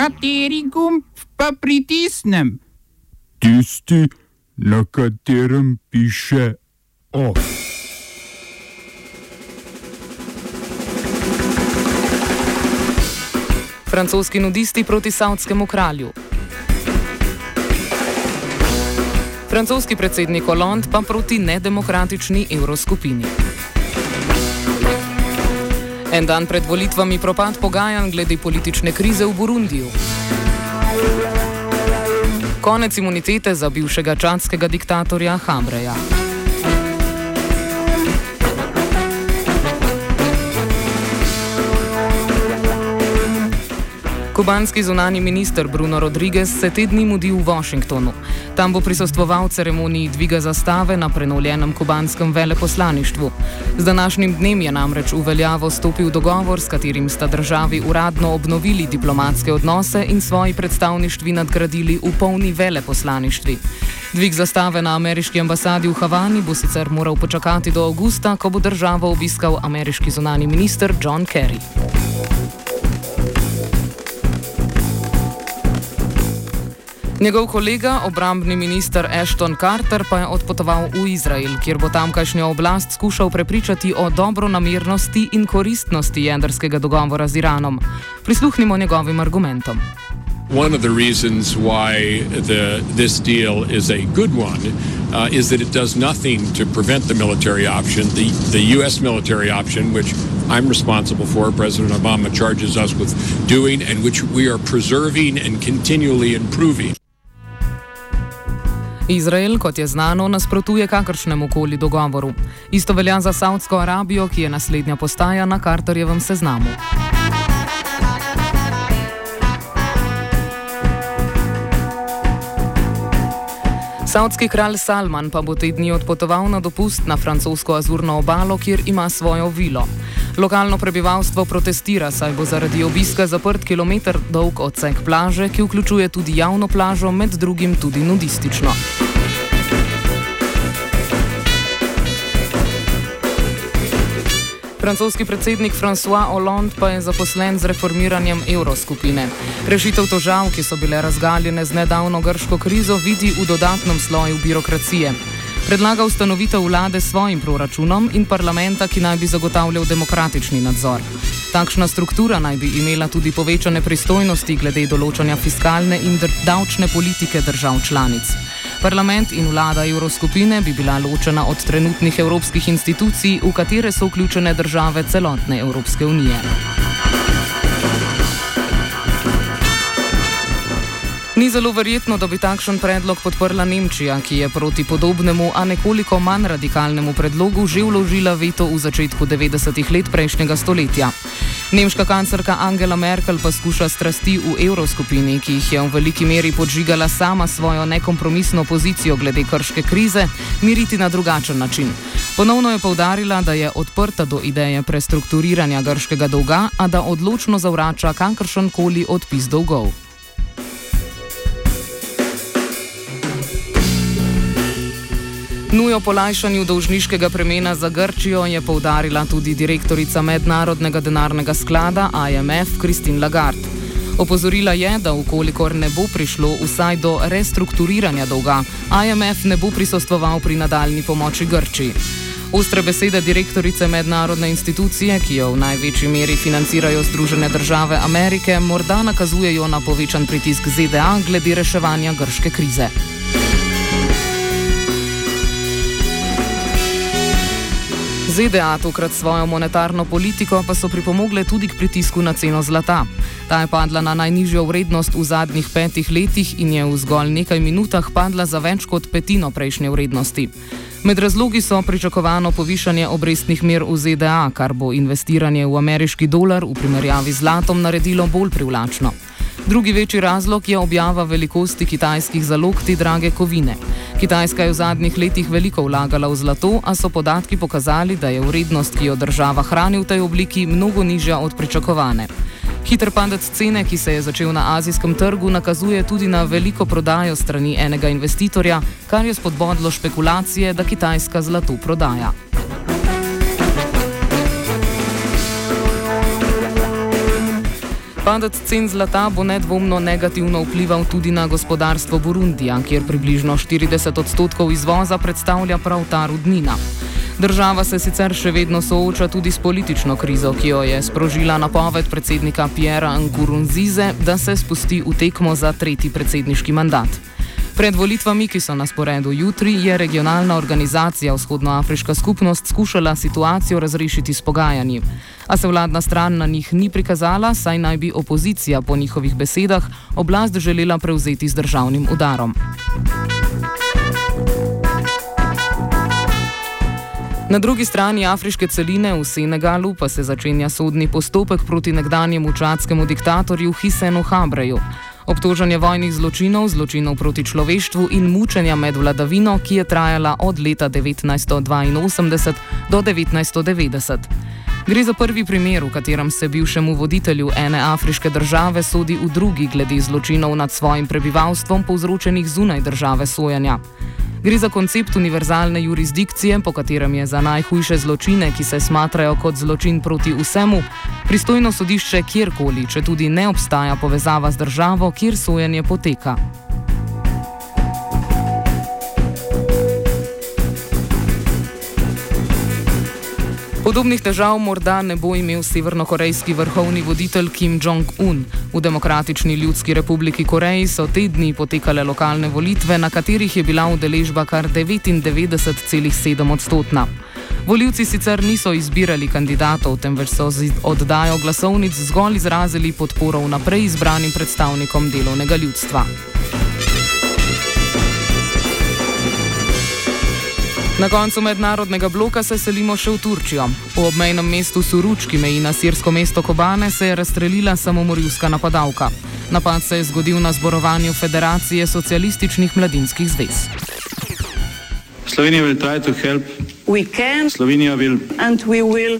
Kateri gumb pa pritisnem? Tisti, na katerem piše OF. Francoski nudisti proti savdskemu kralju. Francoski predsednik Hollande pa proti nedemokratični evroskupini. En dan pred volitvami propad pogajanj glede politične krize v Burundiju. Konec imunitete za bivšega čadskega diktatorja Hambreja. Kubanski zunani minister Bruno Rodriguez se te dni mudi v Washingtonu. Tam bo prisostoval ceremoniji dviga zastave na prenovljenem kubanskem veleposlaništvu. Z današnjim dnem je namreč v veljavo stopil dogovor, s katerim sta državi uradno obnovili diplomatske odnose in svoji predstavništvi nadgradili v polni veleposlaništvi. Dvig zastave na ameriški ambasadi v Havani bo sicer moral počakati do avgusta, ko bo državo obiskal ameriški zunani minister John Kerry. Njegov kolega, obrambni minister Ashton Carter, pa je odpotoval v Izrael, kjer bo tamkajšnjo oblast skušal prepričati o dobronamernosti in koristnosti jedrskega dogovora z Iranom. Prisluhnimo njegovim argumentom. One of the reasons why the, this deal is a good one uh, is that it does nothing to prevent the military option, the, the U.S. military option, which I'm responsible for, President Obama charges us with doing, and which we are preserving and continually improving. Izrael, kot je znano, nasprotuje kakršnemu koli dogovoru. Isto velja za Saudsko Arabijo, ki je naslednja postaja na Karterjevem seznamu. Saudski kralj Salman pa bo te dni odpotoval na dopust na francosko Azurno obalo, kjer ima svojo vilo. Lokalno prebivalstvo protestira, saj bo zaradi obiska zaprt kilometr dolg odsek plaže, ki vključuje tudi javno plažo, med drugim tudi nudistično. Francoski predsednik François Hollande pa je zaposlen z reformiranjem evroskupine. Rešitev tožav, ki so bile razgaljene z nedavno grško krizo, vidi v dodatnem sloju birokracije. Predlaga ustanovitev vlade s svojim proračunom in parlamenta, ki naj bi zagotavljal demokratični nadzor. Takšna struktura naj bi imela tudi povečane pristojnosti glede določanja fiskalne in davčne politike držav članic. Parlament in vlada evroskupine bi bila ločena od trenutnih evropskih institucij, v katere so vključene države celotne Evropske unije. Ni zelo verjetno, da bi takšen predlog podprla Nemčija, ki je proti podobnemu, a nekoliko manj radikalnemu predlogu že vložila veto v začetku 90-ih let prejšnjega stoletja. Nemška kancerka Angela Merkel pa skuša strasti v evroskupini, ki jih je v veliki meri podžigala sama svojo nekompromisno pozicijo glede krške krize, miriti na drugačen način. Ponovno je povdarila, da je odprta do ideje prestrukturiranja grškega dolga, a da odločno zavrača kakršen koli odpis dolgov. Nujo polajšanju dolžniškega premena za Grčijo je povdarila tudi direktorica Mednarodnega denarnega sklada IMF Kristin Lagarde. Opozorila je, da ukolikor ne bo prišlo vsaj do restrukturiranja dolga, IMF ne bo prisostoval pri nadaljni pomoči Grčiji. Ostre besede direktorice mednarodne institucije, ki jo v največji meri financirajo Združene države Amerike, morda nakazujejo na povečan pritisk ZDA glede reševanja grške krize. ZDA tokrat svojo monetarno politiko pa so pripomogle tudi k pritisku na ceno zlata. Ta je padla na najnižjo vrednost v zadnjih petih letih in je v zgolj nekaj minutah padla za več kot petino prejšnje vrednosti. Med razlogi so pričakovano povišanje obrestnih mer v ZDA, kar bo investiranje v ameriški dolar v primerjavi z zlatom naredilo bolj privlačno. Drugi večji razlog je objava velikosti kitajskih zalog te drage kovine. Kitajska je v zadnjih letih veliko vlagala v zlato, a so podatki pokazali, da je vrednost, ki jo država hrani v tej obliki, mnogo nižja od pričakovane. Hiter padec cene, ki se je začel na azijskem trgu, nakazuje tudi na veliko prodajo strani enega investitorja, kar je spodbodlo špekulacije, da Kitajska zlato prodaja. Padec cen zlata bo nedvomno negativno vplival tudi na gospodarstvo Burundija, kjer približno 40 odstotkov izvoza predstavlja prav ta rudnina. Država se sicer še vedno sooča tudi s politično krizo, ki jo je sprožila napoved predsednika Piera Nkurunzize, da se spusti v tekmo za tretji predsedniški mandat. Pred volitvami, ki so na sporedu jutri, je regionalna organizacija Vzhodnoafriška skupnost skušala situacijo razrešiti s pogajanji. A se vladna stran na njih ni prikazala, saj naj bi opozicija po njihovih besedah oblast želela prevzeti z državnim udarom. Na drugi strani afriške celine v Senegalu pa se začenja sodni postopek proti nekdanjemu čadskemu diktatorju Hisenu Habreju. Obtožen je vojnih zločinov, zločinov proti človeštvu in mučenja med vladavino, ki je trajala od leta 1982 do 1990. Gre za prvi primer, v katerem se bivšemu voditelju ene afriške države sodi v drugi glede zločinov nad svojim prebivalstvom povzročenih zunaj države sojanja. Gre za koncept univerzalne jurisdikcije, po katerem je za najhujše zločine, ki se smatrajo kot zločin proti vsemu, pristojno sodišče kjerkoli, če tudi ne obstaja povezava z državo, kjer sojenje poteka. Podobnih težav morda ne bo imel severnokorejski vrhovni voditelj Kim Jong-un. V Demokratični ljudski republiki Koreji so te dni potekale lokalne volitve, na katerih je bila udeležba kar 99,7 odstotna. Voljivci sicer niso izbirali kandidatov, temveč so z oddajo glasovnic zgolj izrazili podporo vnaprej izbranim predstavnikom delovnega ljudstva. Na koncu mednarodnega bloka se selimo še v Turčijo. V obmejnem mestu Suruč, ki meji na sirsko mesto Kobane, se je razstrelila samomorilska napadalka. Napad se je zgodil na zborovanju Federacije socialističnih mladinskih zvez. Slovenija bo poskušala pomagati. Slovenija bo naredila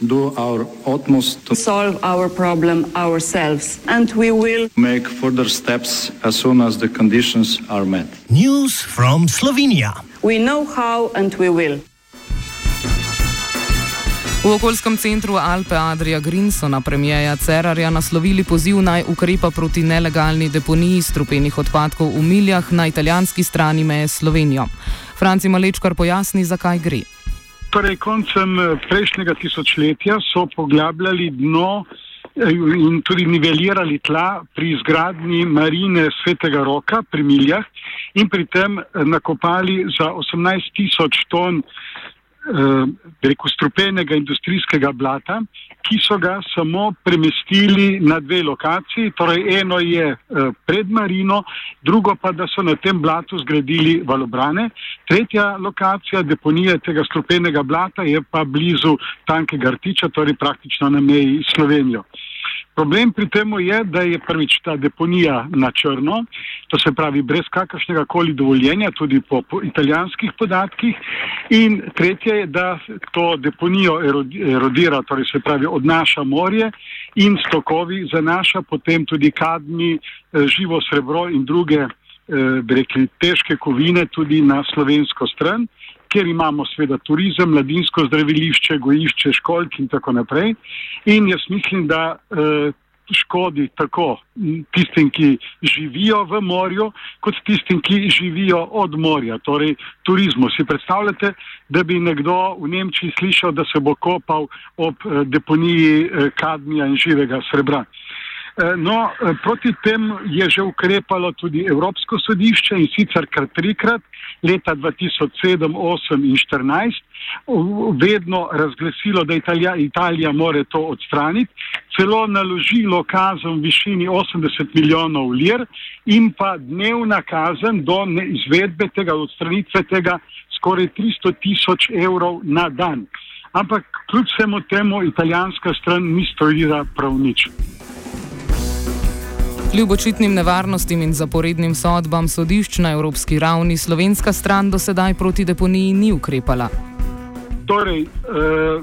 svoj utmost, da bomo rešili problem sami in bomo naredili nadaljnje korake, as soon as the conditions are met. News from Slovenija. We know how and we will. V okoljskem centru Alpe Adria Green so na premijeja Cerarja naslovili poziv naj ukrepa proti nelegalni deponiji strupenih odpadkov v miljah na italijanski strani meje s Slovenijo. Franci Malečkar pojasni, zakaj gre. Torej, koncem eh, prejšnjega tisočletja so poglabljali dno in tudi nivelirali tla pri izgradnji marine Svetega Roka pri miljah in pri tem eh, nakopali za 18 tisoč ton eh, rekel, strupenega industrijskega blata, ki so ga samo premestili na dve lokaciji. Torej, eno je eh, pred Marino, drugo pa, da so na tem blatu zgradili valobrane. Tretja lokacija deponije tega strupenega blata je pa blizu tankega rtiča, torej praktično na meji s Slovenijo. Problem pri tem je, da je prvič ta deponija na črno, to se pravi brez kakršnega koli dovoljenja, tudi po, po italijanskih podatkih. In tretje je, da to deponijo erodira, torej se pravi odnaša morje in stokovi zanaša potem tudi kadmi, eh, živo srebro in druge, eh, bi rekli, težke kovine tudi na slovensko stran kjer imamo seveda turizem, mladinsko zdravilišče, gojišče, školk in tako naprej. In jaz mislim, da eh, škodi tako tistim, ki živijo v morju, kot tistim, ki živijo od morja, torej turizmu. Si predstavljate, da bi nekdo v Nemčiji slišal, da se bo kopal ob eh, deponiji eh, kadmija in živega srebra. Eh, no, eh, proti tem je že ukrepalo tudi Evropsko sodišče in sicer kar trikrat, leta 2007, 2008 in 2014, vedno razglasilo, da Italija, Italija more to odstraniti, celo naložilo kazen v višini 80 milijonov lir in pa dnevna kazen do izvedbe tega odstranitve tega skoraj 300 tisoč evrov na dan. Ampak kljub vsemu temu italijanska stran ni storila prav nič. Kljub očitnim nevarnostim in zaporednim sodbam sodišč na evropski ravni, slovenska stran do sedaj proti deponiji ni ukrepala. Torej, uh,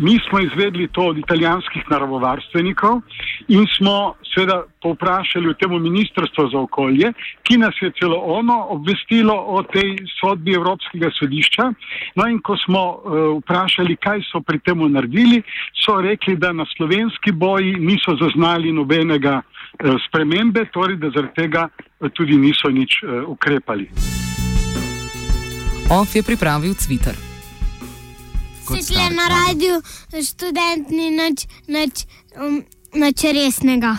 mi smo izvedli to od italijanskih naravovarstvenikov in smo seveda povprašali v temu ministrstvo za okolje, ki nas je celo ono obvestilo o tej sodbi Evropskega sodišča. No in ko smo uh, vprašali, kaj so pri temu naredili, so rekli, da na slovenski boji niso zaznali nobenega spremembe, torej da zaradi tega tudi niso nič ukrepali. OF je pripravil Twitter. Svetlo na radiju, študent ni nič, nič, um, nič resnega.